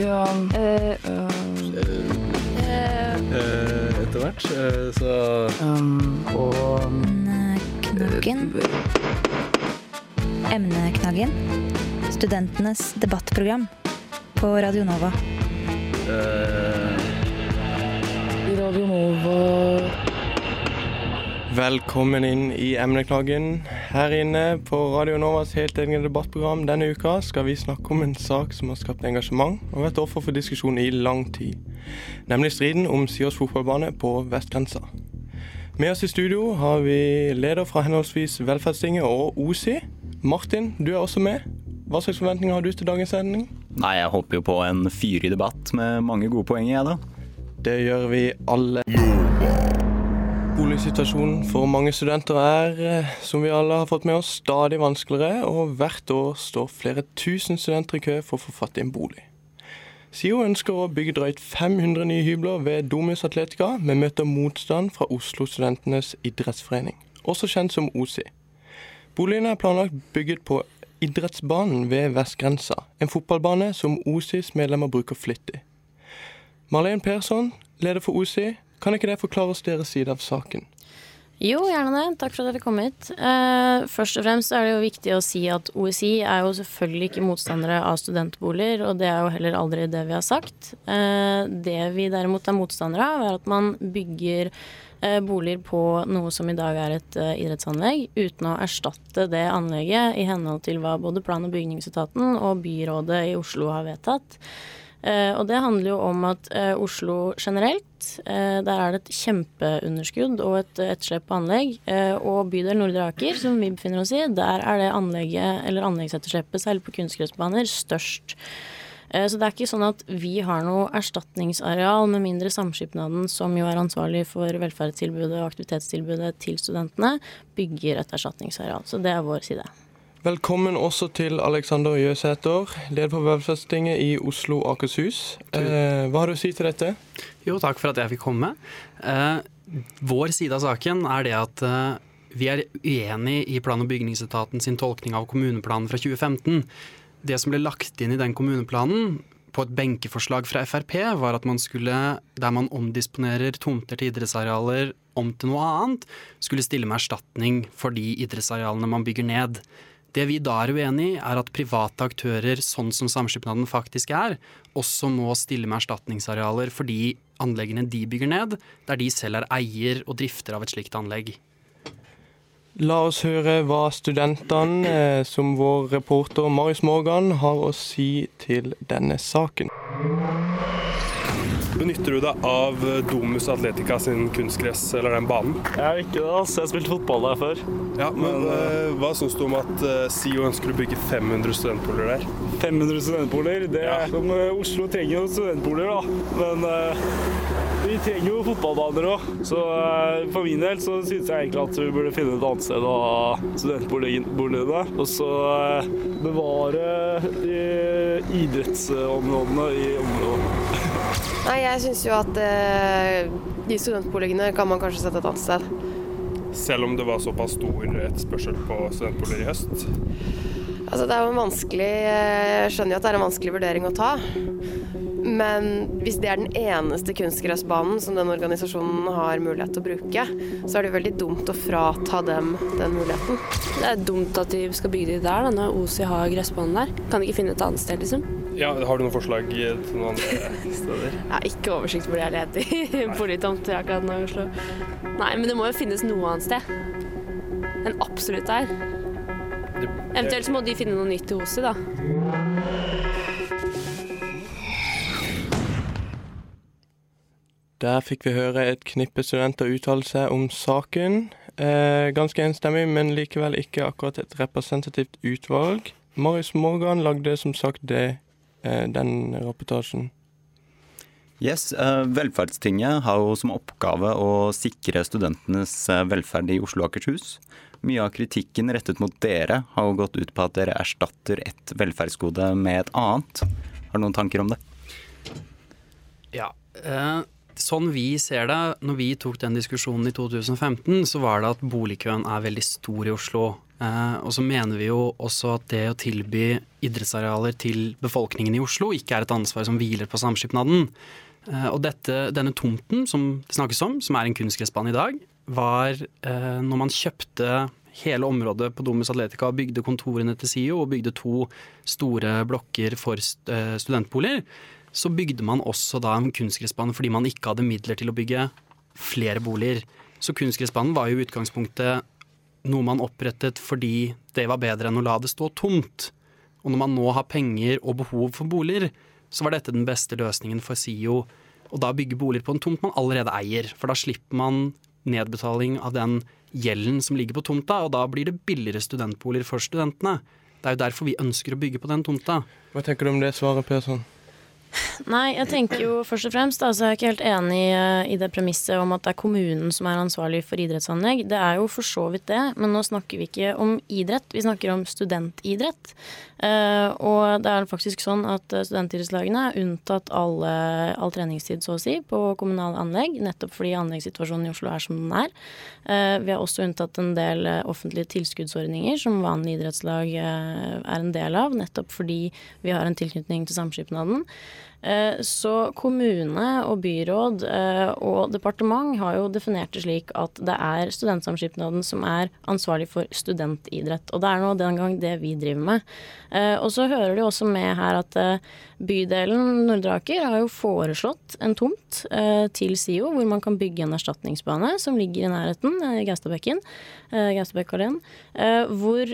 Ja Eh, Eh, etter hvert, eh, så um, Og Knaggen. Emneknaggen. Studentenes debattprogram på Radio Nova. eh, Radio Nova Velkommen inn i emneknaggen. Her inne på Radio Novas helt egne debattprogram denne uka skal vi snakke om en sak som har skapt engasjement og vært offer for diskusjon i lang tid. Nemlig striden om Sios fotballbane på vestgrensa. Med oss i studio har vi leder fra henholdsvis Velferdstinget og OSI. Martin, du er også med. Hva slags forventninger har du til dagens sending? Nei, jeg håper jo på en fyrig debatt med mange gode poenger, jeg da. Det gjør vi alle. Boligsituasjonen for mange studenter er, eh, som vi alle har fått med oss, stadig vanskeligere, og hvert år står flere tusen studenter i kø for å få fatt i en bolig. SIO ønsker å bygge drøyt 500 nye hybler ved Domus Atletica, men møter motstand fra Oslo Studentenes idrettsforening, også kjent som OSI. Boligene er planlagt bygget på idrettsbanen ved Vestgrensa, en fotballbane som OSIs medlemmer bruker flittig. Marlene Persson, leder for OSI, kan ikke det forklare oss deres side av saken? Jo, gjerne det. Takk for at dere kom hit. Eh, først og fremst er det jo viktig å si at OSI er jo selvfølgelig ikke motstandere av studentboliger, og det er jo heller aldri det vi har sagt. Eh, det vi derimot er motstandere av, er at man bygger eh, boliger på noe som i dag er et eh, idrettsanlegg, uten å erstatte det anlegget i henhold til hva både plan- og bygningsetaten og byrådet i Oslo har vedtatt. Eh, og det handler jo om at eh, Oslo generelt, eh, der er det et kjempeunderskudd og et etterslep på anlegg. Og bydel Nordre Aker, som vi befinner oss i, der er det anlegget, eller anleggsetterslepet, særlig på kunstgressbaner, størst. Så det er ikke sånn at vi har noe erstatningsareal, med mindre Samskipnaden, som jo er ansvarlig for velferdstilbudet og aktivitetstilbudet til studentene, bygger et erstatningsareal. Så det er vår side. Velkommen også til Alexander Jøsæter, leder for Velferdstinget i Oslo og Akershus. Eh, hva har du å si til dette? Jo, takk for at jeg fikk komme. Eh, vår side av saken er det at eh, vi er uenig i plan- og bygningsetaten sin tolkning av kommuneplanen fra 2015. Det som ble lagt inn i den kommuneplanen på et benkeforslag fra Frp, var at man skulle, der man omdisponerer tomter til idrettsarealer om til noe annet, skulle stille med erstatning for de idrettsarealene man bygger ned. Det vi da er uenig i, er at private aktører, sånn som Samskipnaden faktisk er, også må stille med erstatningsarealer for de anleggene de bygger ned, der de selv er eier og drifter av et slikt anlegg. La oss høre hva studentene, eh, som vår reporter Marius Morgan, har å si til denne saken. Benytter du deg av Domus Atletica sin kunstgress, eller den banen? Jeg vet ikke det, altså. Jeg har spilt fotball der før. Ja, men eh, Hva syns du om at eh, SIO ønsker å bygge 500 studentboliger der? 500 studentboliger. Det er Ja. som eh, Oslo trenger jo studentboliger, da. Men eh, vi trenger jo fotballbaner òg. Så eh, for min del så syns jeg egentlig at vi burde finne et annet sted å ha studentboligene. Og så eh, bevare de idrettsområdene i området. Nei, jeg syns jo at eh, de studentboligene kan man kanskje sette et annet sted. Selv om det var såpass stor etterspørsel på studentboliger i høst? Altså, det er jo en vanskelig eh, Jeg skjønner jo at det er en vanskelig vurdering å ta. Men hvis det er den eneste kunstgressbanen som den organisasjonen har mulighet til å bruke, så er det jo veldig dumt å frata dem den muligheten. Det er dumt at de skal bygge de der, da, når OSI har gressbanen der. Kan de ikke finne et annet sted, liksom? Ja, Har du noen forslag til noen andre steder? Jeg har ikke oversikt hvor det jeg leder i boligtomter akkurat nå i Oslo. Nei, men det må jo finnes noe annet sted enn absolutt der. Eventuelt så må de finne noe nytt til OSI, da. Der fikk vi høre et knippe studenter uttale seg om saken. Eh, ganske enstemmig, men likevel ikke akkurat et representativt utvalg. Marius Morgan lagde som sagt det, den rapportasjen. Yes, eh, Velferdstinget har jo som oppgave å sikre studentenes eh, velferd i Oslo og Akershus. Mye av kritikken rettet mot dere har jo gått ut på at dere erstatter et velferdsgode med et annet. Har du noen tanker om det? Ja, eh, sånn vi ser det, når vi tok den diskusjonen i 2015, så var det at boligkøen er veldig stor i Oslo. Eh, og så mener vi jo også at det å tilby idrettsarealer til befolkningen i Oslo ikke er et ansvar som hviler på samskipnaden. Eh, og dette, denne tomten som det snakkes om, som er en kunstgressbane i dag, var eh, når man kjøpte hele området på Domus Atletica og bygde kontorene til SIO og bygde to store blokker for studentboliger, så bygde man også da en kunstgressbane fordi man ikke hadde midler til å bygge flere boliger. Så kunstgressbanen var jo utgangspunktet noe man opprettet fordi det var bedre enn å la det stå tomt. Og når man nå har penger og behov for boliger, så var dette den beste løsningen for SIO. Og da bygge boliger på en tomt man allerede eier. For da slipper man nedbetaling av den gjelden som ligger på tomta, og da blir det billigere studentboliger for studentene. Det er jo derfor vi ønsker å bygge på den tomta. Hva tenker du om det svaret, Persson? Nei, jeg tenker jo først og fremst altså Jeg er ikke helt enig eh, i det premisset om at det er kommunen som er ansvarlig for idrettsanlegg. Det er jo for så vidt det, men nå snakker vi ikke om idrett, vi snakker om studentidrett. Uh, og det er faktisk sånn at eh, studentidrettslagene er unntatt alle, all treningstid, så å si, på kommunale anlegg, nettopp fordi anleggssituasjonen i Oslo er som den er. Vi har også unntatt en del offentlige tilskuddsordninger som vanlige idrettslag er en del av, nettopp fordi vi har en tilknytning til samskipnaden. Eh, så kommune og byråd eh, og departement har jo definert det slik at det er Studentsamskipnaden som er ansvarlig for studentidrett. Og det er nå den gang det vi driver med. Eh, og så hører jo også med her at bydelen Nordre Aker har jo foreslått en tomt til SIO hvor man kan bygge en erstatningsbane som ligger i nærheten, i Gaustadbekken. Gaustabekkalleen. Hvor,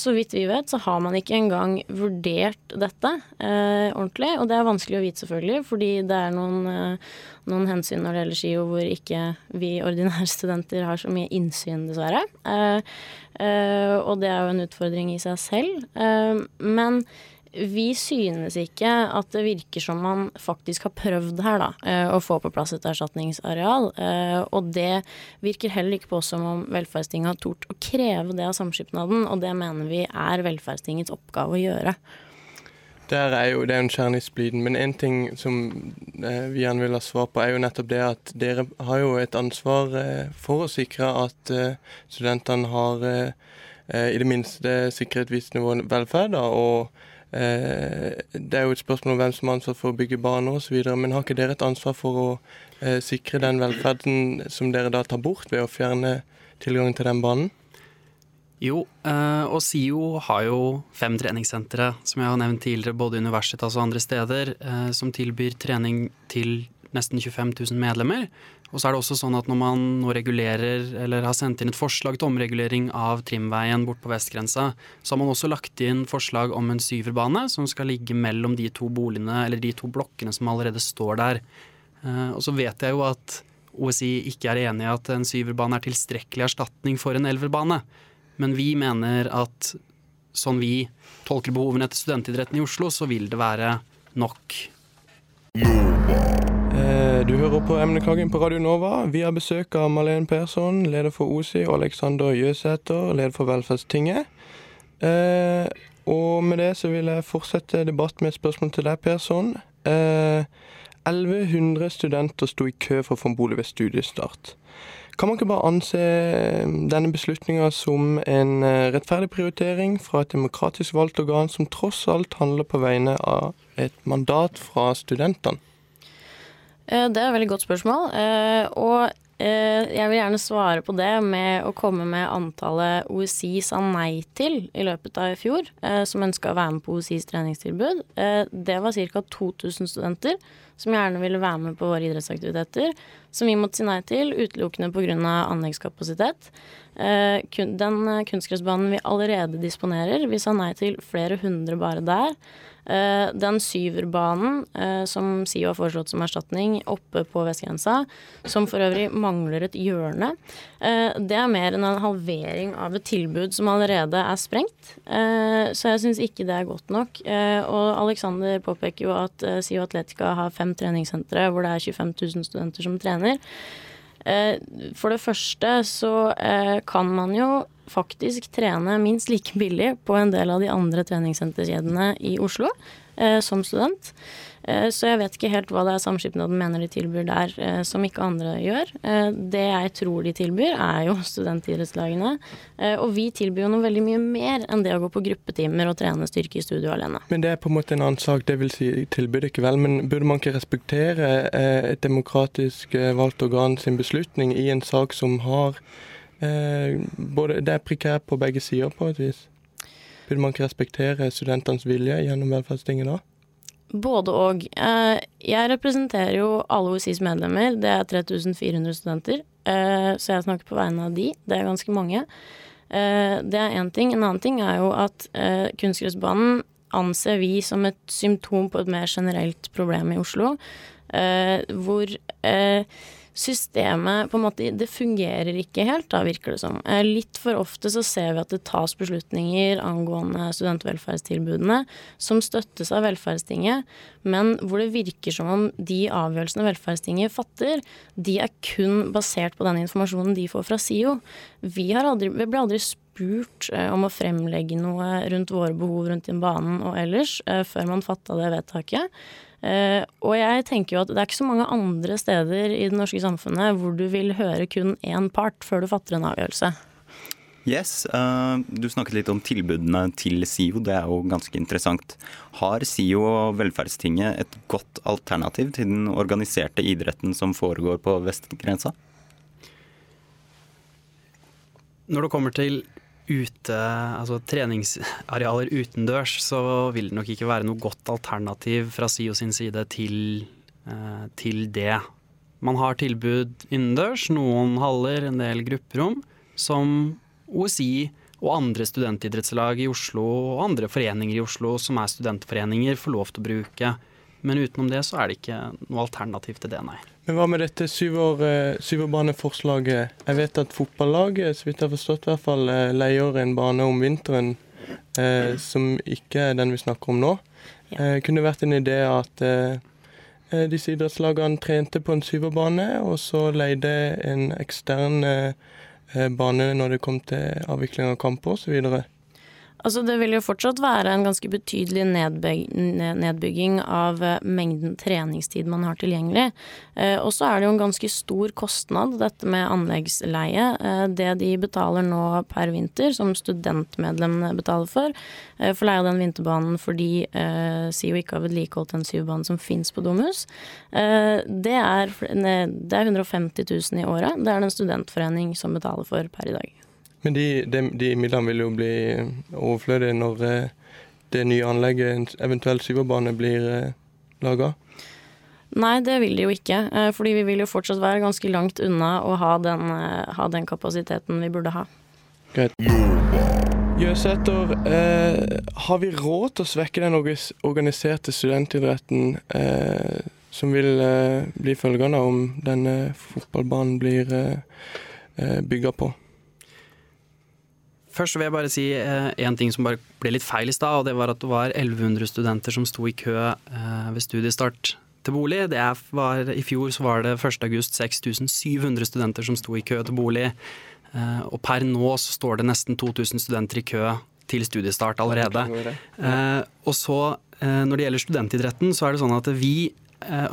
så vidt vi vet, så har man ikke engang vurdert dette ordentlig. og det er vanskelig å vite, selvfølgelig, fordi det er noen, eh, noen hensyn når det gjelder SKIO hvor ikke vi ordinære studenter har så mye innsyn, dessverre. Uh, uh, og det er jo en utfordring i seg selv. Men vi synes ikke at det virker som man faktisk har prøvd her, da, å få på plass et erstatningsareal. Og det virker heller ikke på som om velferdstinget har tort å kreve det av samskipnaden, og det mener vi er velferdstingets oppgave å gjøre. Der er jo, Det er en kjerne i spliden. Men en ting som eh, vi gjerne vil ha svar på, er jo nettopp det at dere har jo et ansvar eh, for å sikre at eh, studentene har eh, eh, i det minste sikre et visst nivå velferd. Da, og eh, det er jo et spørsmål om hvem som har ansvar for å bygge baner osv. Men har ikke dere et ansvar for å sikre den velferden som dere da tar bort ved å fjerne tilgangen til den banen? Jo, eh, og SIO har jo fem treningssentre, som jeg har nevnt tidligere, både Universitas og andre steder, eh, som tilbyr trening til nesten 25 000 medlemmer. Og så er det også sånn at når man nå regulerer, eller har sendt inn et forslag til omregulering av trimveien bort på vestgrensa, så har man også lagt inn forslag om en syverbane som skal ligge mellom de to boligene, eller de to blokkene som allerede står der. Eh, og så vet jeg jo at OSI ikke er enig i at en syverbane er tilstrekkelig erstatning for en elverbane. Men vi mener at sånn vi tolker behovene etter studentidretten i Oslo, så vil det være nok. Eh, du hører på Emnekagen på Radio Nova. Vi har besøk av Malene Persson, leder for OSI, og Alexander Jøsæter, leder for Velferdstinget. Eh, og med det så vil jeg fortsette debatt med et spørsmål til deg, Persson. 1100 eh, studenter sto i kø for å få en bolig ved studiestart. Kan man ikke bare anse eh, denne beslutninga som en eh, rettferdig prioritering fra et demokratisk valgt organ som tross alt handler på vegne av et mandat fra studentene? Eh, det er et veldig godt spørsmål. Og jeg vil gjerne svare på det med å komme med antallet OSI sa nei til i løpet av i fjor, som ønska å være med på OSIs treningstilbud. Det var ca. 2000 studenter som gjerne ville være med på våre idrettsaktiviteter, som vi måtte si nei til utelukkende pga. anleggskapasitet. Eh, den kunstgressbanen vi allerede disponerer, vi sa nei til flere hundre bare der. Eh, den syverbanen eh, som SIO har foreslått som erstatning oppe på vestgrensa, som for øvrig mangler et hjørne, eh, det er mer enn en halvering av et tilbud som allerede er sprengt. Så jeg syns ikke det er godt nok. Og Alexander påpeker jo at SIO Atletica har fem treningssentre hvor det er 25 000 studenter som trener. For det første så kan man jo faktisk trene minst like billig på en del av de andre treningssenterkjedene i Oslo. eh, som student. Eh, så jeg vet ikke helt hva det er Samskipnaden mener de tilbyr der eh, som ikke andre gjør. Eh, det jeg tror de tilbyr, er jo studentidrettslagene. Og vi tilbyr jo noe veldig mye mer enn det å gå på gruppetimer og trene styrke i studio alene. Men det er på en måte en annen sak, det vil si tilbyr ikke vel. Men burde man ikke respektere et demokratisk valgt organ sin beslutning i en sak som har både, Det er prekært på begge sider, på et vis. Burde man ikke respektere studentenes vilje gjennom velferdstinget da? Både og. Eh, jeg representerer jo alle OSIs medlemmer. Det er 3400 studenter. Eh, så jeg snakker på vegne av de. Det er ganske mange. Eh, det er én ting. En annen ting er jo at kunstgressbanen anser vi som et symptom på et mer generelt problem i Oslo. Hvor systemet på en måte Det fungerer ikke helt, da virker det som. Eh, litt for ofte så ser vi at det tas beslutninger angående studentvelferdstilbudene som støttes av Velferdstinget, men hvor det virker som om de avgjørelsene Velferdstinget fatter, de er kun basert på den informasjonen de får fra SIO. Vi, aldri, vi ble aldri spurt eh, om å fremlegge noe rundt våre behov rundt den banen og ellers, eh, før man fatta det vedtaket. Uh, og jeg tenker jo at det er ikke så mange andre steder i det norske samfunnet hvor du vil høre kun én part før du fatter en avgjørelse. Yes, uh, Du snakket litt om tilbudene til SIO, det er jo ganske interessant. Har SIO og Velferdstinget et godt alternativ til den organiserte idretten som foregår på vestgrensa? Når det kommer til ute, altså treningsarealer utendørs, så vil det nok ikke være noe godt alternativ fra SIO sin side til, eh, til det. Man har tilbud innendørs, noen haller, en del grupperom, som OSI og andre studentidrettslag i Oslo og andre foreninger i Oslo som er studentforeninger, får lov til å bruke. Men utenom det så er det ikke noe alternativ til det, nei. Men hva med dette syvårbaneforslaget? eh. Jeg vet at fotballaget, så vidt jeg har forstått, i hvert fall eh, leier en bane om vinteren eh, som ikke er den vi snakker om nå. Ja. Eh, kunne vært en idé at eh, eh, disse idrettslagene trente på en syvårbane, og så leide en ekstern bane når det kom til avvikling av kamper osv. Altså det vil jo fortsatt være en ganske betydelig nedbygging av eh, mengden treningstid man har tilgjengelig. Eh, og så er det jo en ganske stor kostnad, dette med anleggsleie. Eh, det de betaler nå per vinter, som studentmedlemmene betaler for, for leie av den vinterbanen fordi SIO ikke har vedlikeholdt den syvbanen som fins på Domus, det er, det er 150 000 i året. Det er det en studentforening som betaler for per i dag. Men de, de, de midlene vil jo bli overflødige når eh, det nye anlegget, eventuelt syverbane, blir eh, laga? Nei, det vil de jo ikke. Eh, fordi vi vil jo fortsatt være ganske langt unna å ha den, ha den kapasiteten vi burde ha. Greit. Jøsæter, eh, har vi råd til å svekke den organiserte studentidretten eh, som vil eh, bli følgende om denne fotballbanen blir eh, bygga på? Først vil jeg bare si én eh, ting som bare ble litt feil i stad. og Det var at det var 1100 studenter som sto i kø eh, ved studiestart til bolig. Det var, I fjor så var det 1. august 6700 studenter som sto i kø til bolig. Eh, og per nå så står det nesten 2000 studenter i kø til studiestart allerede. Og så når det gjelder studentidretten, så er det sånn at vi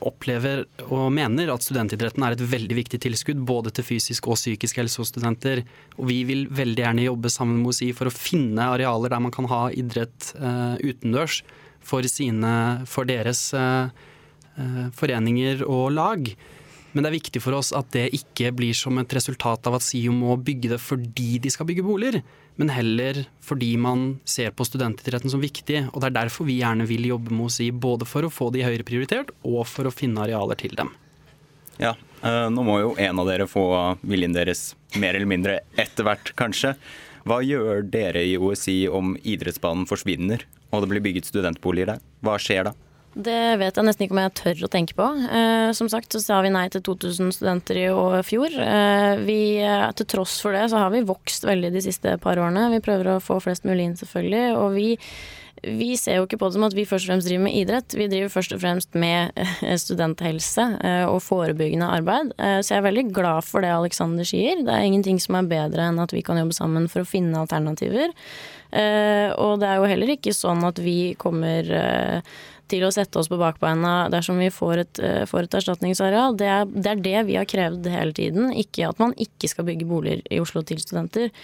opplever og mener at studentidretten er et veldig viktig tilskudd både til fysisk og psykisk helse hos studenter. Og vi vil veldig gjerne jobbe sammen med OSI for å finne arealer der man kan ha idrett uh, utendørs for, sine, for deres uh, foreninger og lag. Men det er viktig for oss at det ikke blir som et resultat av at SIO må bygge det fordi de skal bygge boliger men heller fordi man ser på studentidretten som viktig. Og det er derfor vi gjerne vil jobbe med OSI, både for å få de høyere prioritert, og for å finne arealer til dem. Ja, eh, nå må jo en av dere få viljen deres mer eller mindre etter hvert, kanskje. Hva gjør dere i OSI om idrettsbanen forsvinner og det blir bygget studentboliger der? Hva skjer da? Det vet jeg nesten ikke om jeg tør å tenke på. Eh, som sagt så sa vi nei til 2000 studenter i fjor. Eh, vi, eh, til tross for det så har vi vokst veldig de siste par årene. Vi prøver å få flest mulig inn, selvfølgelig. Og vi vi ser jo ikke på det som at vi først og fremst driver med idrett. Vi driver først og fremst med eh, studenthelse eh, og forebyggende arbeid. Eh, så jeg er veldig glad for det Aleksander sier. Det er ingenting som er bedre enn at vi kan jobbe sammen for å finne alternativer. Og det er jo heller ikke sånn at vi kommer til å sette oss på bakbeina dersom vi får et, får et erstatningsareal. Det er, det er, det vi har krevd hele tiden, ikke at man ikke skal bygge boliger i Oslo til studenter.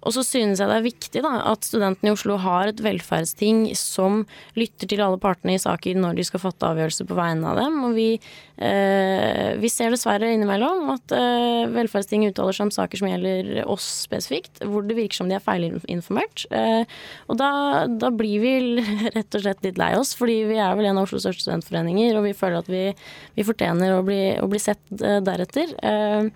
Og så synes jeg det er viktig da, at studentene i Oslo har et velferdsting som lytter til alle partene i saker når de skal fatte avgjørelser på vegne av dem. Og vi, vi ser dessverre innimellom at eh, velferdsting uttaler seg om saker som gjelder oss spesifikt, hvor det virker som de er feilinformert. Eh, og da, da, blir vi rett og slett litt lei oss, fordi vi er vel en av Oslos største studentforeninger, og vi føler at vi, vi fortjener å bli, å bli sett eh, deretter. Eh,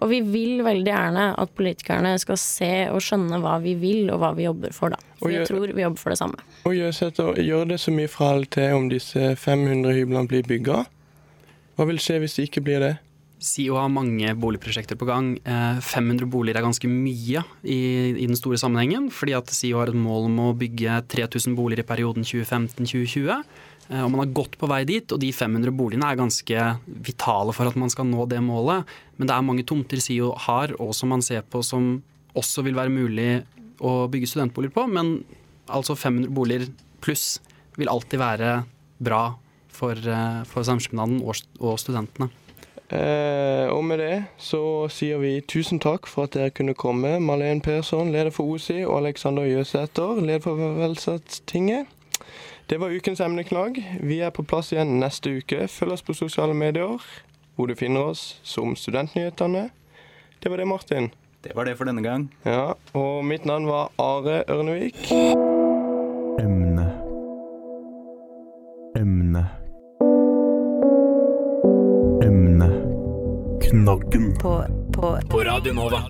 og vi vil veldig gjerne at politikerne skal se og skjønne hva vi vil og hva vi jobber for, da. For jeg tror vi jobber for det samme. Og gjør det så mye fra alt til om disse 500 hyblene blir bygga? Hva vil skje hvis det ikke blir det? SIO har mange boligprosjekter på gang. 500 eh, boliger er ganske mye i, i den store sammenhengen, fordi at SIO har et mål om å bygge 3000 boliger i perioden 2015-2020. Eh, og man har gått på vei dit, og de 500 boligene er ganske vitale for at man skal nå det målet. Men det er mange tomter SIO har, og som man ser på som også vil være mulig å bygge studentboliger på. Men altså 500 boliger pluss vil alltid være bra for, eh, for samskipnaden og studentene. Eh, og med det så sier vi tusen takk for at dere kunne komme. Malene Persson, leder for OSI, og Alexander Jøsæter, leder for Velferdstinget. Det var ukens emneknagg. Vi er på plass igjen neste uke. Følg oss på sosiale medier, hvor du finner oss som Studentnyhetene. Det var det, Martin. Det var det for denne gang. Ja, Og mitt navn var Are Ørnevik. Knaggen. På, på. på Radio Nova.